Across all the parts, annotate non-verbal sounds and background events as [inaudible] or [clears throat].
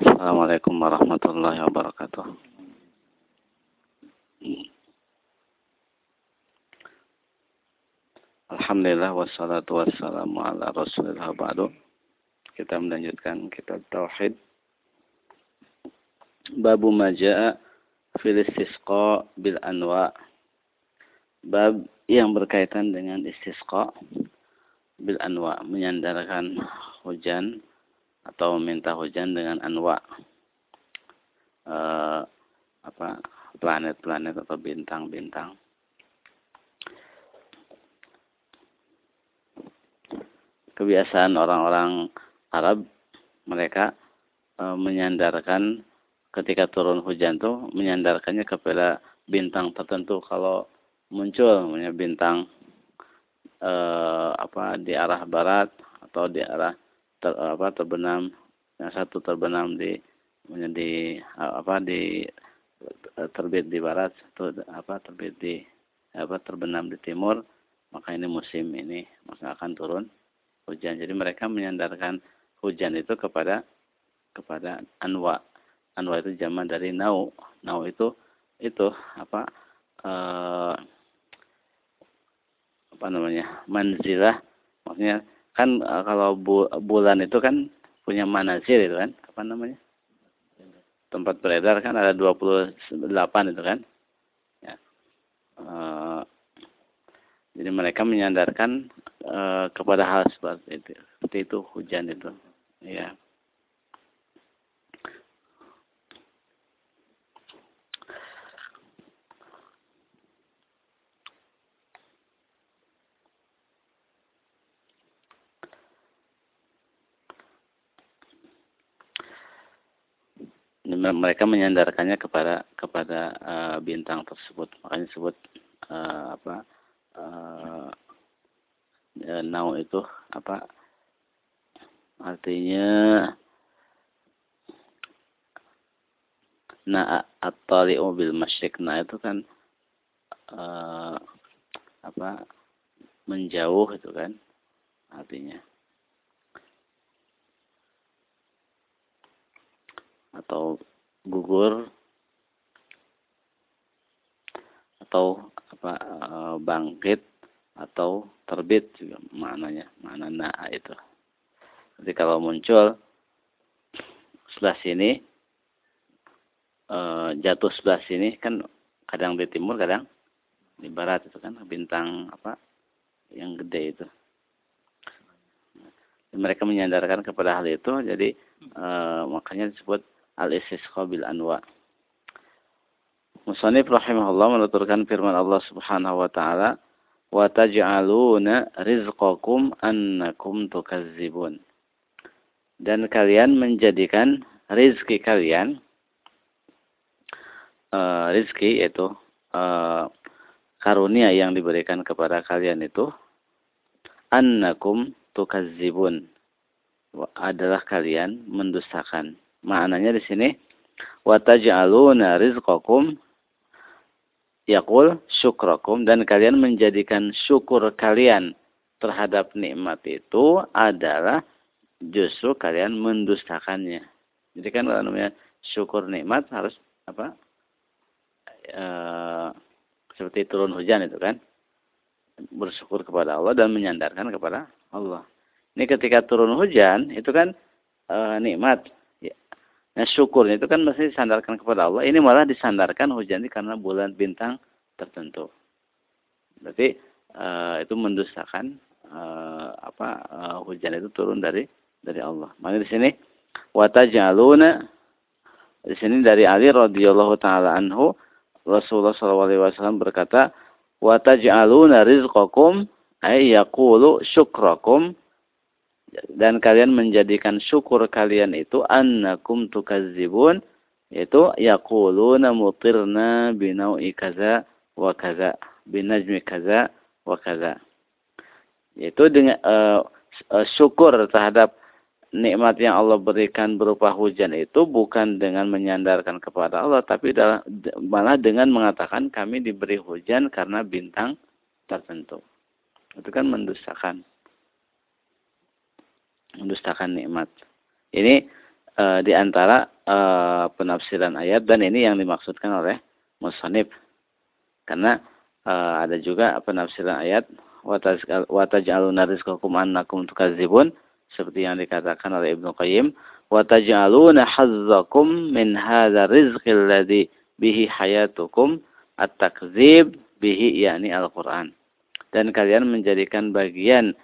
Assalamualaikum warahmatullahi wabarakatuh. Alhamdulillah wassalatu wassalamu ala rasulillah ba'du. Kita melanjutkan kitab Tauhid. Babu maja'a fil istisqa bil anwa. Bab yang berkaitan dengan istisqa bil anwa, menyandarkan hujan atau meminta hujan dengan anwa. Uh, apa planet-planet atau bintang-bintang. Kebiasaan orang-orang Arab mereka e, menyandarkan ketika turun hujan tuh menyandarkannya kepada bintang tertentu kalau muncul bintang e, apa di arah barat atau di arah ter, apa terbenam yang satu terbenam di di apa di terbit di barat atau apa terbit di apa terbenam di timur maka ini musim ini maka akan turun hujan. Jadi mereka menyandarkan hujan itu kepada kepada anwa. Anwa itu zaman dari nau. Nau itu itu apa eh, apa namanya manzilah. Maksudnya kan eh, kalau bu, bulan itu kan punya manazil itu kan apa namanya tempat beredar kan ada 28 itu kan. Ya. Uh, jadi mereka menyandarkan uh, kepada hal seperti itu, seperti itu hujan itu. Ya. Mereka menyandarkannya kepada kepada uh, bintang tersebut. Makanya disebut uh, apa uh, nau itu apa artinya na at-tali'u bil masyriq. Nah itu kan uh, apa menjauh itu kan artinya. Atau gugur atau apa eh, bangkit atau terbit juga maknanya mana naa itu. Jadi kalau muncul sebelah sini e, jatuh sebelah sini kan kadang di timur kadang di barat itu kan bintang apa yang gede itu. Mereka menyandarkan kepada hal itu jadi e, makanya disebut al-istisqa bil anwa. Musanif rahimahullah menuturkan firman Allah Subhanahu wa taala, "Wa taj'aluna rizqakum annakum tukazzibun." Dan kalian menjadikan rizki kalian uh, rizki yaitu uh, karunia yang diberikan kepada kalian itu annakum tukazzibun adalah kalian mendustakan Maknanya di sini wa taj'aluna rizqakum yaqul syukrakum dan kalian menjadikan syukur kalian terhadap nikmat itu adalah justru kalian mendustakannya. Jadi kan kalau namanya syukur nikmat harus apa? E, seperti turun hujan itu kan. Bersyukur kepada Allah dan menyandarkan kepada Allah. Ini ketika turun hujan itu kan e, nikmat Nah syukurnya itu kan mesti disandarkan kepada Allah. Ini malah disandarkan hujan ini karena bulan bintang tertentu. Berarti uh, itu mendustakan uh, apa uh, hujan itu turun dari dari Allah. Maka di sini watajaluna di sini dari Ali radhiyallahu taala anhu Rasulullah SAW berkata wataj'aluna rizqakum ay yaqulu syukrakum dan kalian menjadikan syukur kalian itu annakum tukazzibun yaitu yaquluna mutirna binau'i kaza wa kaza binajmi kaza wa kaza. Yaitu dengan uh, syukur terhadap nikmat yang Allah berikan berupa hujan itu bukan dengan menyandarkan kepada Allah tapi malah dengan mengatakan kami diberi hujan karena bintang tertentu. Itu kan mendustakan mendustakan nikmat. Ini e, di antara e, penafsiran ayat dan ini yang dimaksudkan oleh musannif. Karena e, ada juga penafsiran ayat wataj'aluna rizqakum annakum tukadzibun seperti yang dikatakan oleh Ibnu Qayyim wataj'aluna hazzakum min hadzal rizqil ladzi bihi hayatukum at-takdzib bihi yakni Al-Qur'an dan kalian menjadikan bagian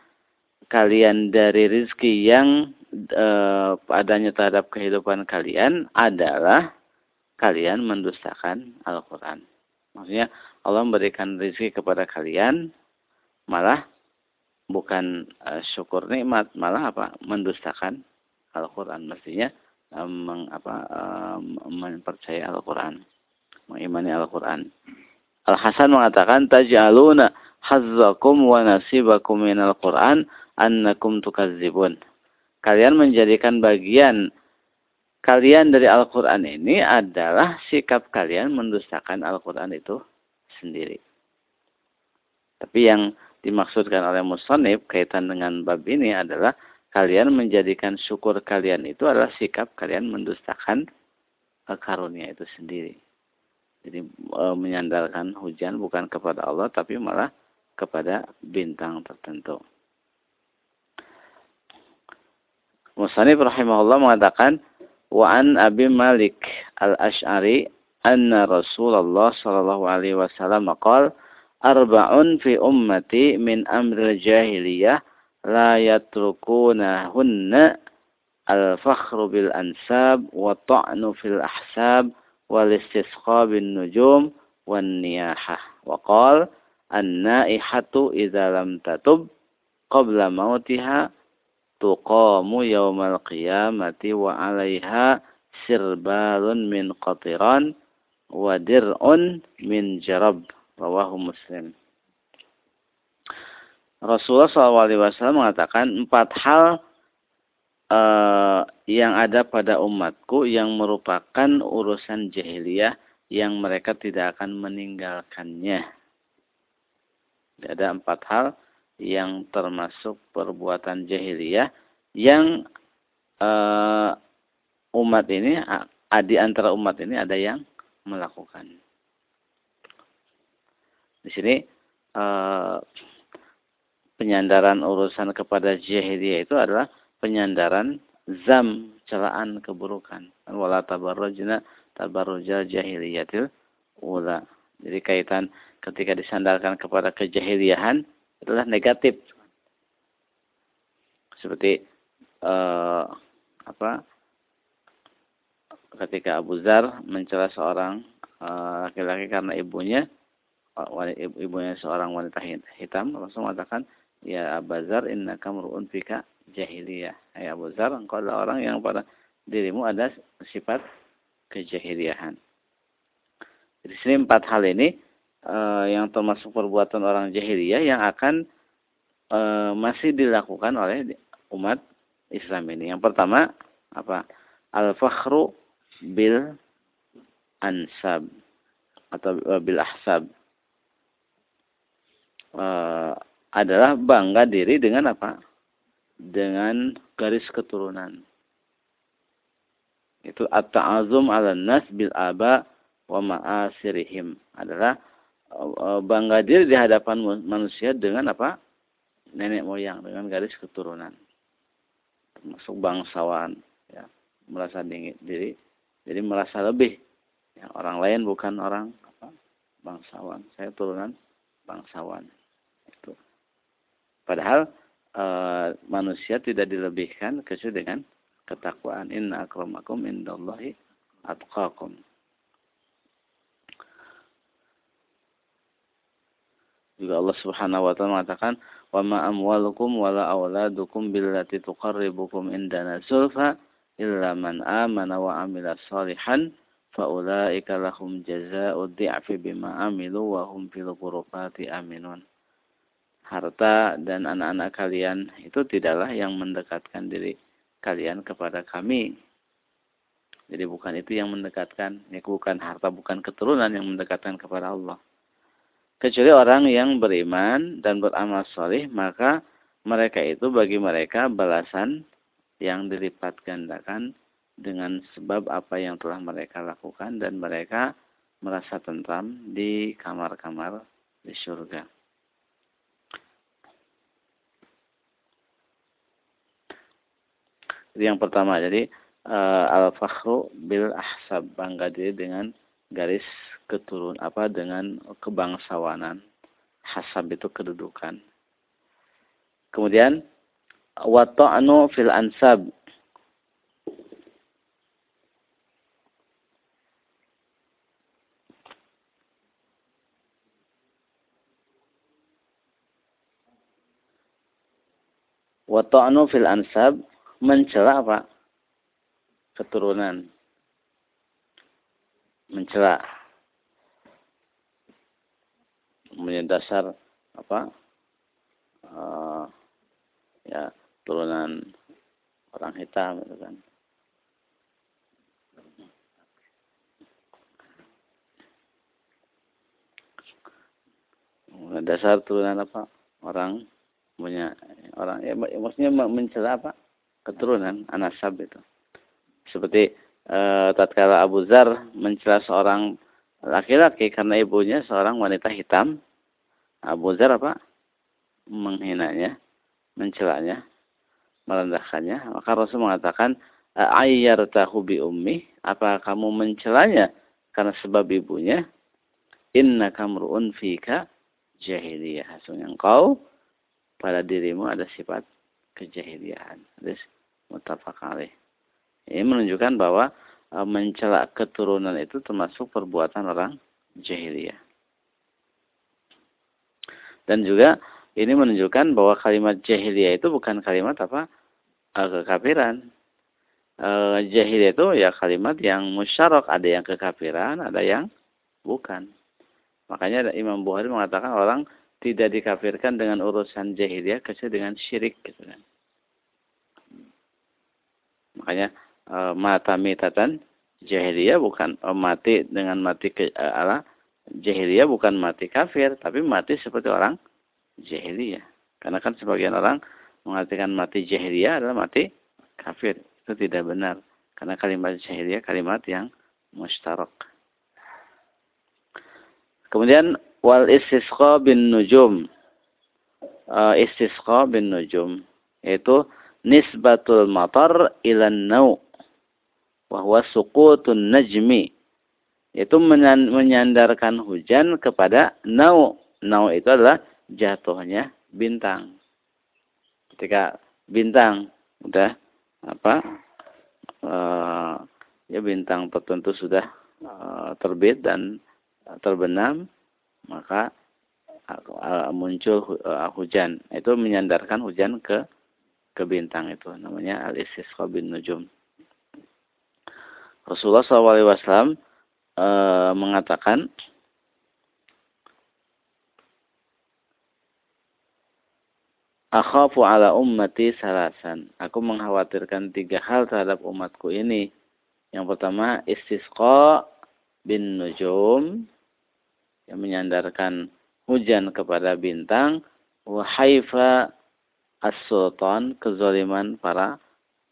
kalian dari rizki yang e, padanya terhadap kehidupan kalian adalah kalian mendustakan Al-Quran. Maksudnya Allah memberikan rizki kepada kalian malah bukan uh, syukur nikmat malah apa? Mendustakan Al-Qur'an. Mestinya um, meng, apa mempercayai Al-Qur'an mengimani Al-Qur'an. Al-Hasan mengatakan taj'aluna hazzakum wa nasibakum minal Qur'an annakum tukadzibun kalian menjadikan bagian kalian dari Al-Qur'an ini adalah sikap kalian mendustakan Al-Qur'an itu sendiri tapi yang dimaksudkan oleh musonib kaitan dengan bab ini adalah kalian menjadikan syukur kalian itu adalah sikap kalian mendustakan karunia itu sendiri. Jadi e, menyandarkan hujan bukan kepada Allah tapi malah kepada bintang tertentu. Musanif rahimahullah mengatakan wa an Abi Malik al-Ash'ari anna Rasulullah sallallahu alaihi wasallam qala arba'un fi ummati min amril jahiliyah la yatrukunahunna al-fakhru bil ansab wa ta'nu fil ahsab wal istisqa bin nujum wan niyahah wa qala an-naihatu idza lam tatub qabla mautiha tuqamu yaumal qiyamati wa 'alaiha sirbalun min qatiran wa dir'un min jarab Rawahu Muslim. Rasulullah SAW mengatakan empat hal uh, yang ada pada umatku yang merupakan urusan jahiliyah yang mereka tidak akan meninggalkannya. Ada empat hal yang termasuk perbuatan jahiliyah yang uh, umat ini, di antara umat ini ada yang melakukan. Di sini uh, penyandaran urusan kepada jahiliyah itu adalah penyandaran zam celaan keburukan. Wala tabarrujna tabarrujal jahiliyatil ula. Jadi kaitan ketika disandarkan kepada kejahiliahan adalah negatif. Seperti uh, apa? Ketika Abu Zar mencela seorang eh, laki-laki uh, karena ibunya ibunya seorang wanita hitam langsung mengatakan ya Abazar inna kamruun fika jahiliyah ya Abu Zar engkau adalah orang yang pada dirimu ada sifat kejahiliahan di sini empat hal ini uh, yang termasuk perbuatan orang jahiliyah yang akan uh, masih dilakukan oleh umat Islam ini yang pertama apa al-fakhru bil ansab atau uh, bil ahsab uh, adalah bangga diri dengan apa? Dengan garis keturunan. Itu at-ta'azum 'ala nas bil aba wa ma'asirihim. Adalah bangga diri di hadapan manusia dengan apa? Nenek moyang, dengan garis keturunan. Termasuk bangsawan, ya. Merasa diri, jadi merasa lebih. Ya, orang lain bukan orang apa? bangsawan. Saya turunan bangsawan. Padahal e, manusia tidak dilebihkan kecuali dengan ketakwaan. Inna akramakum indallahi atqakum. Juga Allah Subhanahu wa taala mengatakan, "Wa ma amwalukum wala auladukum billati tuqarribukum indana zulfa illa man amana wa amila salihan faulaika lahum jazaa'ud dhi'fi bima amilu wa hum fil ghurfati aminun." harta dan anak-anak kalian itu tidaklah yang mendekatkan diri kalian kepada kami. Jadi bukan itu yang mendekatkan, ya bukan harta, bukan keturunan yang mendekatkan kepada Allah. Kecuali orang yang beriman dan beramal soleh, maka mereka itu bagi mereka balasan yang dilipat gandakan dengan sebab apa yang telah mereka lakukan dan mereka merasa tentram di kamar-kamar di surga. Jadi yang pertama, jadi uh, al-fakhru bil ahsab bangga diri dengan garis keturun apa dengan kebangsawanan. Hasab itu kedudukan. Kemudian wa ta'nu fil ansab wa ta'nu fil ansab mencela apa? keturunan mencela dasar apa uh, ya turunan orang hitam gitu kan. Dasar turunan apa? Orang punya orang ya maksudnya mencela apa? Keturunan anasab itu. Seperti e, tatkala Abu Zar mencela seorang laki-laki karena ibunya seorang wanita hitam Abu Zar apa? Menghinanya mencelanya merendahkannya. Maka Rasul mengatakan ayyartahu bi ummi? Apa kamu mencelanya karena sebab ibunya? Inna kamruun fika jahiliyah. Sesungguhnya engkau pada dirimu ada sifat kejahiliahan. Hadis alaih ini menunjukkan bahwa e, mencela keturunan itu termasuk perbuatan orang jahiliyah. Dan juga ini menunjukkan bahwa kalimat jahiliyah itu bukan kalimat apa e, kekafiran. E, jahiliyah itu ya kalimat yang musyarak, ada yang kekafiran, ada yang bukan. Makanya Imam Bukhari mengatakan orang tidak dikafirkan dengan urusan jahiliyah kecuali dengan syirik gitu kan. Makanya uh, mata mitatan jahiliyah bukan uh, mati dengan mati ke uh, jahiliyah bukan mati kafir tapi mati seperti orang jahiliyah. Karena kan sebagian orang mengartikan mati jahiliyah adalah mati kafir. Itu tidak benar. Karena kalimat jahiliyah kalimat yang mustarak kemudian wal istisqa bin nujum. Uh, istisqa bin nujum. Yaitu nisbatul matar ilan nau bahwa sukutun najmi itu menyandarkan hujan kepada nau. Nau itu adalah jatuhnya bintang. Ketika bintang udah apa uh, ya bintang tertentu sudah uh, terbit dan terbenam maka uh, muncul hujan itu menyandarkan hujan ke ke bintang itu namanya al-istisqa bin nujum Rasulullah SAW e, mengatakan Akhafu ala ummati salasan. Aku mengkhawatirkan tiga hal terhadap umatku ini. Yang pertama, istisqa bin nujum. Yang menyandarkan hujan kepada bintang. Wahaifa as-sultan. Kezaliman para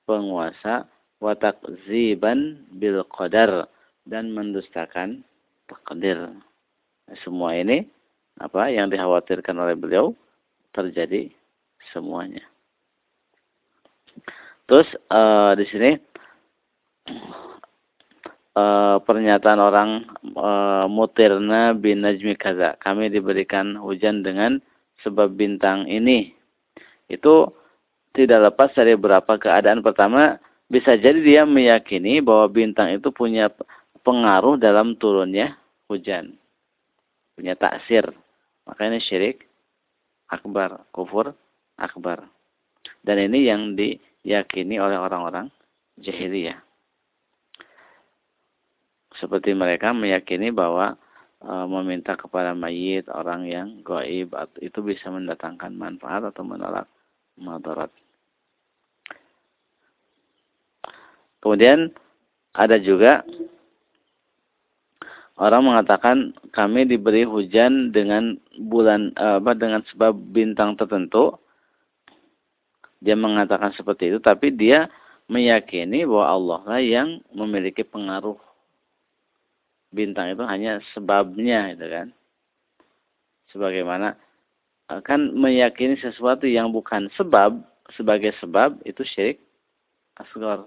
penguasa wa takziban bil qadar dan mendustakan takdir. Semua ini apa yang dikhawatirkan oleh beliau terjadi semuanya. Terus uh, di sini uh, [clears throat] pernyataan orang uh, mutirna bin najmi kaza. Kami diberikan hujan dengan sebab bintang ini. Itu tidak lepas dari beberapa keadaan. Pertama, bisa jadi dia meyakini bahwa bintang itu punya pengaruh dalam turunnya hujan. Punya taksir. Makanya syirik akbar, kufur akbar. Dan ini yang diyakini oleh orang-orang jahiliyah. Seperti mereka meyakini bahwa e, meminta kepada mayit orang yang gaib itu bisa mendatangkan manfaat atau menolak madarat. Kemudian ada juga orang mengatakan kami diberi hujan dengan bulan apa dengan sebab bintang tertentu. Dia mengatakan seperti itu tapi dia meyakini bahwa Allah lah yang memiliki pengaruh bintang itu hanya sebabnya itu kan sebagaimana eh, kan meyakini sesuatu yang bukan sebab sebagai sebab itu syirik asgar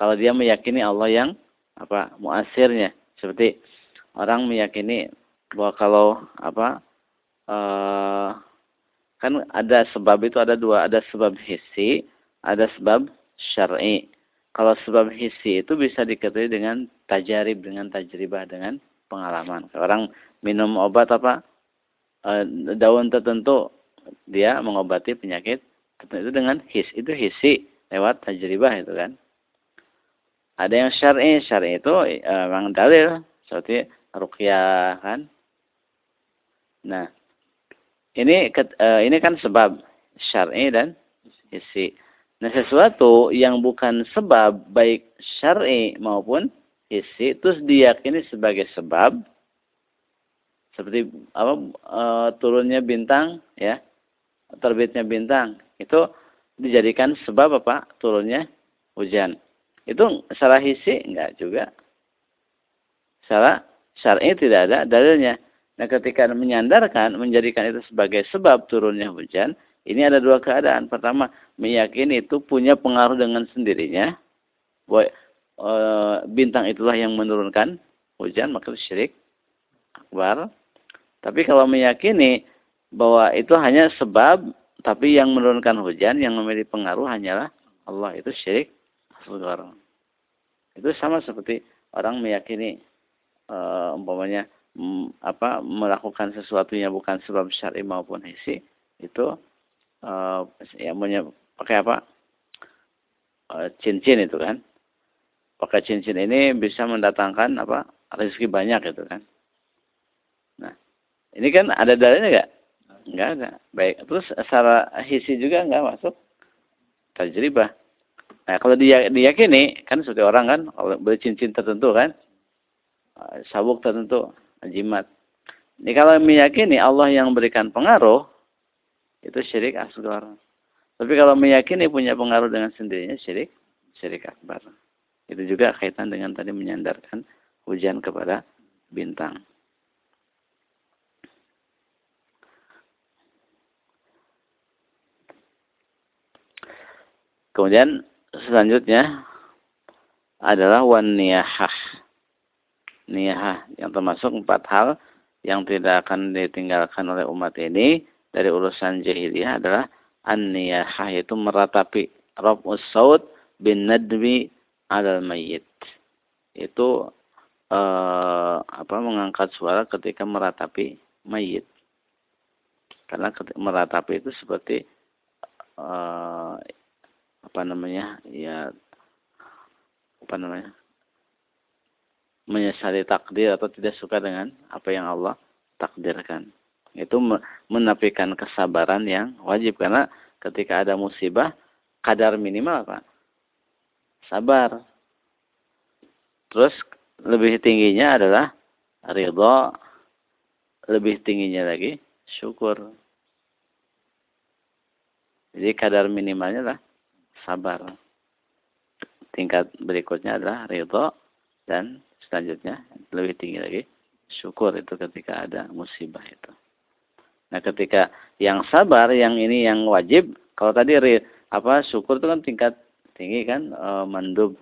kalau dia meyakini Allah yang apa muasirnya seperti orang meyakini bahwa kalau apa uh, kan ada sebab itu ada dua ada sebab hissi ada sebab syar'i. Kalau sebab hissi itu bisa diketahui dengan tajarib, dengan tajribah, dengan pengalaman. Orang minum obat apa e, daun tertentu dia mengobati penyakit tertentu dengan his itu hissi lewat tajribah itu kan. Ada yang syar'i, syar'i itu e, memang dalil seperti ruqyah kan. Nah, ini e, ini kan sebab syar'i dan hissi. Nah sesuatu yang bukan sebab baik syar'i maupun isi terus diyakini sebagai sebab seperti apa e, turunnya bintang ya terbitnya bintang itu dijadikan sebab apa turunnya hujan itu salah isi enggak juga salah syar'i tidak ada dalilnya nah ketika menyandarkan menjadikan itu sebagai sebab turunnya hujan ini ada dua keadaan. Pertama, meyakini itu punya pengaruh dengan sendirinya. Bahwa e, bintang itulah yang menurunkan hujan, maka syirik akbar. Tapi kalau meyakini bahwa itu hanya sebab, tapi yang menurunkan hujan, yang memiliki pengaruh hanyalah Allah. Itu syirik asgar. Itu sama seperti orang meyakini e, umpamanya apa melakukan sesuatu yang bukan sebab syar'i maupun hisi itu uh, ya punya pakai apa? Uh, cincin itu kan. Pakai cincin ini bisa mendatangkan apa? Rezeki banyak itu kan. Nah ini kan ada dalilnya nggak? Nggak ada. Baik terus secara hisi juga nggak masuk. Tajribah nah kalau dia diyakini kan seperti orang kan beli cincin tertentu kan eh, sabuk tertentu jimat ini kalau meyakini Allah yang memberikan pengaruh itu syirik asgar. Tapi kalau meyakini punya pengaruh dengan sendirinya syirik syirik akbar. Itu juga kaitan dengan tadi menyandarkan hujan kepada bintang. Kemudian selanjutnya adalah wan niyahah. Yang termasuk empat hal yang tidak akan ditinggalkan oleh umat ini dari urusan jahiliyah adalah an-niyahah yaitu meratapi raf'us saut bin nadmi alal mayyit. Itu eh, apa mengangkat suara ketika meratapi mayit. Karena meratapi itu seperti eh, apa namanya? ya apa namanya? menyesali takdir atau tidak suka dengan apa yang Allah takdirkan itu menafikan kesabaran yang wajib karena ketika ada musibah kadar minimal apa sabar terus lebih tingginya adalah ridho lebih tingginya lagi syukur jadi kadar minimalnya adalah sabar tingkat berikutnya adalah ridho dan selanjutnya lebih tinggi lagi syukur itu ketika ada musibah itu Nah, ketika yang sabar, yang ini yang wajib, kalau tadi apa syukur itu kan tingkat tinggi kan e, mandub.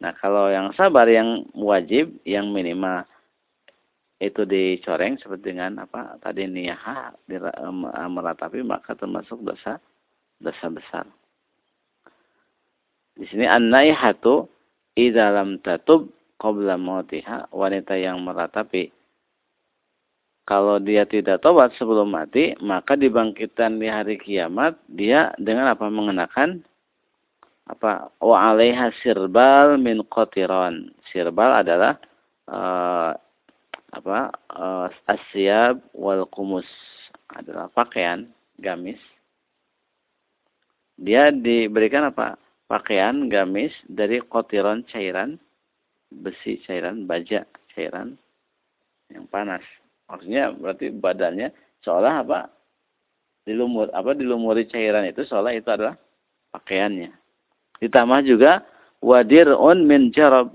Nah, kalau yang sabar yang wajib, yang minimal itu dicoreng seperti dengan apa tadi niyah e, meratapi maka termasuk dosa dosa besar. Di sini an-naihatu idza lam tatub qabla mautiha wanita yang meratapi kalau dia tidak tobat sebelum mati, maka dibangkitkan di hari kiamat dia dengan apa mengenakan apa wa alaiha sirbal min qatiran. Sirbal adalah uh, apa uh, asyab wal kumus adalah pakaian gamis. Dia diberikan apa? Pakaian gamis dari kotiron cairan besi cairan baja cairan yang panas Maksudnya berarti badannya seolah apa? Dilumur apa dilumuri cairan itu seolah itu adalah pakaiannya. Ditambah juga wa dir'un min jarab.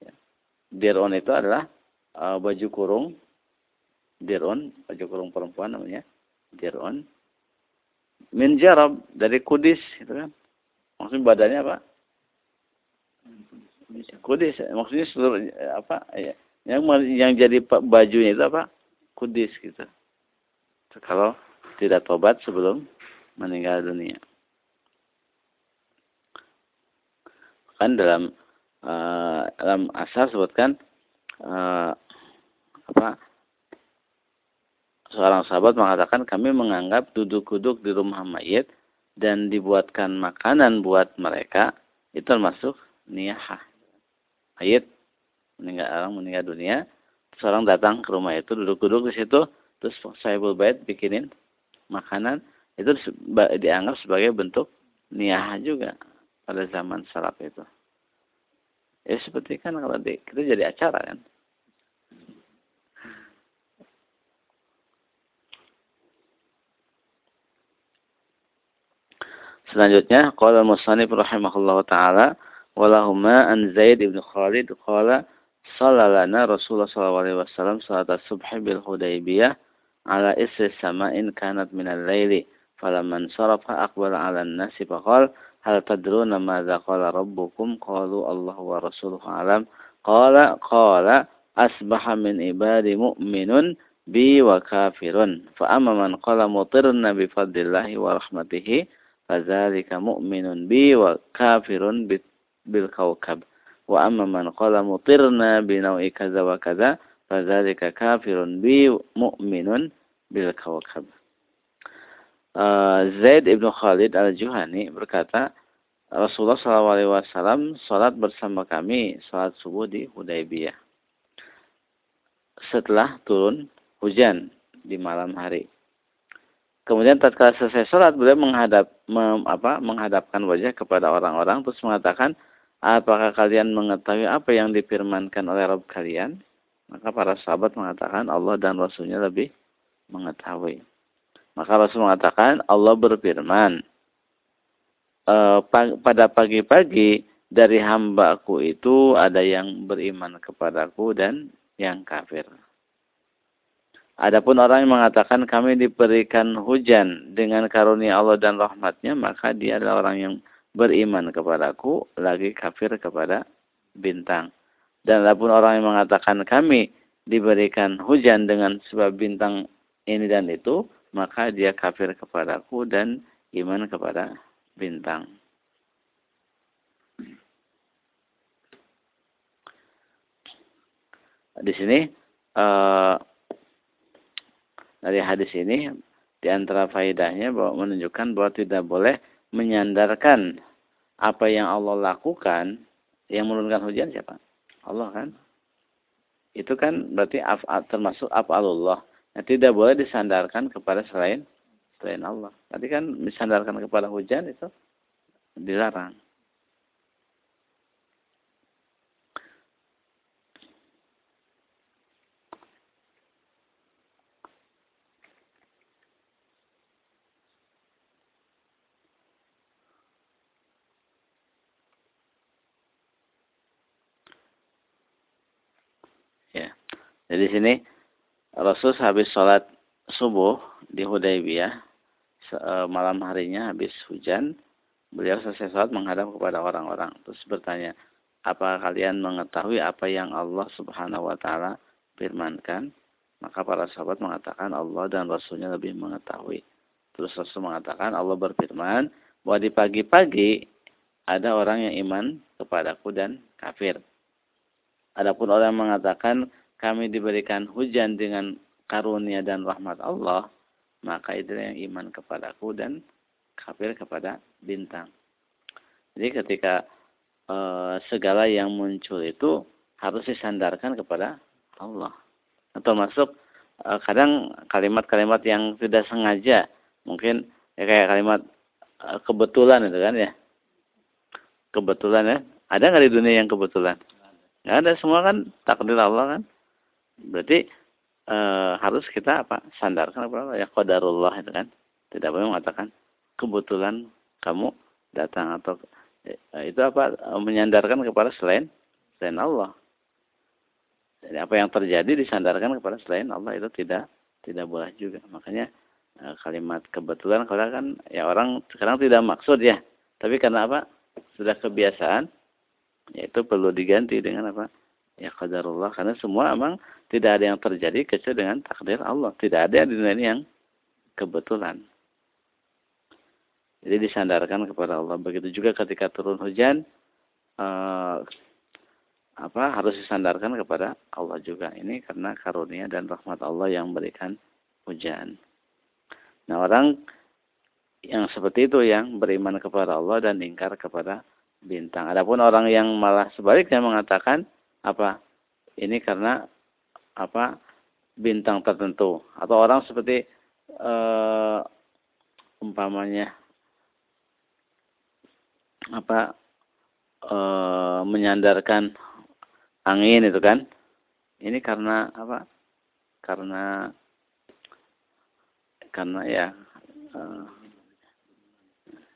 Ya. Dir'un itu adalah uh, baju kurung. Dir'un, baju kurung perempuan namanya. Dir'un. Min jarab, dari kudis. Gitu kan. Maksudnya badannya apa? Kudis. Maksudnya seluruh, apa? Ya. Yang, yang jadi bajunya itu apa? Kudis gitu. Kalau tidak tobat sebelum meninggal dunia. Kan dalam uh, dalam asal sebutkan uh, apa seorang sahabat mengatakan kami menganggap duduk-duduk di rumah mayit dan dibuatkan makanan buat mereka itu termasuk niyahah. Mayit meninggal orang meninggal dunia, seorang datang ke rumah itu duduk-duduk di situ, terus saya bait bikinin makanan itu dianggap sebagai bentuk niat juga pada zaman salaf itu. Ya seperti kan kalau di, kita jadi acara kan. Selanjutnya, qala al-musannif rahimahullahu taala walahuma an Zaid ibn Khalid? Qala sallalana Rasulullah sallallahu alaihi wasallam salat as-subh bil Hudaybiyah ala isri sama'in kanat minal laili falamman sarafa aqbala 'ala faqala hal tadruna madza qala rabbukum? Qalu Allah wa rasuluhu alam. Qala qala asbaha min ibadi mu'minun bi wa kafirun. Fa amma man qala mutirna bi fadlillahi wa rahmatihi fadzalika mu'minun bi wa kafirun bil kawkab wa amma man qala mutirna bi naw'i kaza wa kaza fadzalika kafirun bi mu'minun bil kawakab. Uh, Zaid ibnu Khalid al-Juhani berkata, Rasulullah SAW salat bersama kami salat subuh di Hudaybiyah. Setelah turun hujan di malam hari. Kemudian tatkala selesai salat beliau menghadap mem, apa, menghadapkan wajah kepada orang-orang terus mengatakan, "Apakah kalian mengetahui apa yang difirmankan oleh Rabb kalian?" Maka para sahabat mengatakan Allah dan Rasulnya lebih mengetahui. Maka Rasul mengatakan Allah berfirman, e, pada pagi-pagi dari hambaku itu ada yang beriman kepadaku dan yang kafir. Adapun orang yang mengatakan kami diberikan hujan dengan karunia Allah dan rahmatnya, maka dia adalah orang yang beriman kepadaku, lagi kafir kepada bintang. Dan adapun orang yang mengatakan kami diberikan hujan dengan sebab bintang ini dan itu, maka dia kafir kepadaku dan iman kepada bintang. Di sini uh, dari hadis ini di antara faedahnya bahwa menunjukkan bahwa tidak boleh menyandarkan apa yang Allah lakukan yang menurunkan hujan siapa? Allah kan? Itu kan berarti termasuk afalullah. Nah, tidak boleh disandarkan kepada selain selain Allah. Tadi kan disandarkan kepada hujan itu dilarang. Ya. Jadi sini Rasul habis sholat subuh di Hudaybiyah e, malam harinya habis hujan beliau selesai sholat menghadap kepada orang-orang. Terus bertanya apa kalian mengetahui apa yang Allah subhanahu wa ta'ala firmankan? Maka para sahabat mengatakan Allah dan Rasulnya lebih mengetahui. Terus Rasul mengatakan Allah berfirman bahwa di pagi-pagi ada orang yang iman kepadaku dan kafir adapun orang yang mengatakan kami diberikan hujan dengan karunia dan rahmat Allah, maka itu yang iman kepadaku dan kafir kepada bintang. Jadi ketika e, segala yang muncul itu harus disandarkan kepada Allah. Termasuk e, kadang kalimat-kalimat yang tidak sengaja, mungkin ya kayak kalimat e, kebetulan itu kan ya. Kebetulan ya. Ada nggak di dunia yang kebetulan? Nggak ada, semua kan takdir Allah kan. Berarti e, harus kita apa? Sandarkan apa? Ya qadarullah itu kan. Tidak boleh mengatakan kebetulan kamu datang atau Eh, itu apa menyandarkan kepada selain selain Allah. Jadi apa yang terjadi disandarkan kepada selain Allah itu tidak tidak boleh juga. Makanya eh, kalimat kebetulan kalau kan ya orang sekarang tidak maksud ya, tapi karena apa? Sudah kebiasaan, yaitu perlu diganti dengan apa? Ya qadarullah karena semua memang tidak ada yang terjadi kecuali dengan takdir Allah. Tidak ada di dunia ini yang kebetulan. Jadi disandarkan kepada Allah. Begitu juga ketika turun hujan, eh, apa harus disandarkan kepada Allah juga. Ini karena karunia dan rahmat Allah yang memberikan hujan. Nah orang yang seperti itu yang beriman kepada Allah dan ingkar kepada bintang. Adapun orang yang malah sebaliknya mengatakan apa? Ini karena apa bintang tertentu. Atau orang seperti uh, umpamanya apa e, menyandarkan angin itu kan. Ini karena apa karena karena ya e,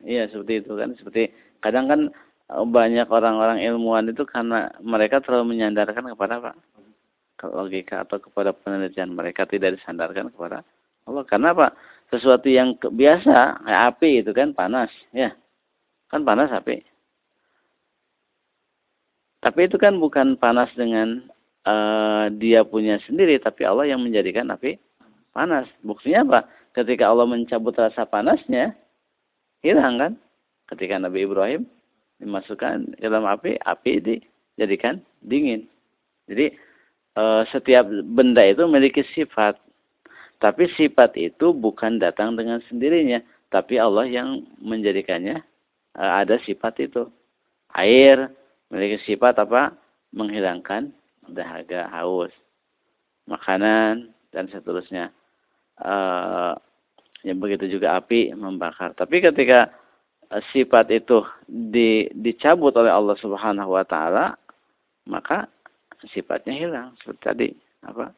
iya seperti itu kan. Seperti kadang kan banyak orang-orang ilmuwan itu karena mereka terlalu menyandarkan kepada apa logika atau kepada penelitian mereka tidak disandarkan kepada Allah karena apa sesuatu yang biasa kayak api itu kan panas ya Kan panas api. Tapi itu kan bukan panas dengan uh, dia punya sendiri, tapi Allah yang menjadikan api panas. Buktinya apa? Ketika Allah mencabut rasa panasnya, hilang kan? Ketika Nabi Ibrahim dimasukkan ke dalam api, api dijadikan dingin. Jadi uh, setiap benda itu memiliki sifat. Tapi sifat itu bukan datang dengan sendirinya, tapi Allah yang menjadikannya Eh, ada sifat itu. Air memiliki sifat apa? Menghilangkan dahaga, haus. Makanan dan seterusnya. Uh, ya begitu juga api membakar. Tapi ketika sifat itu di, dicabut oleh Allah Subhanahu wa taala, maka sifatnya hilang seperti tadi apa?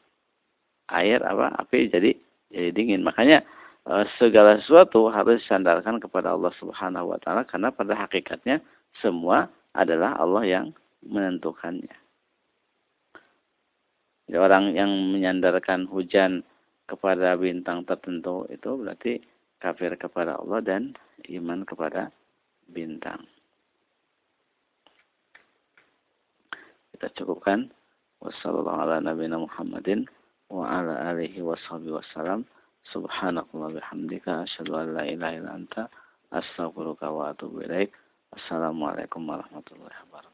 Air apa? Api jadi jadi dingin. Makanya Eh, segala sesuatu harus sandarkan kepada Allah Subhanahu wa taala karena pada hakikatnya semua adalah Allah yang menentukannya. Jadi orang yang menyandarkan hujan kepada bintang tertentu itu berarti kafir kepada Allah dan iman kepada bintang. Kita cukupkan. Wassalamualaikum warahmatullahi wabarakatuh. Subhanakallah bihamdika asyhadu an la ilaha illa anta astaghfiruka wa atubu ilaik. Assalamualaikum warahmatullahi wabarakatuh.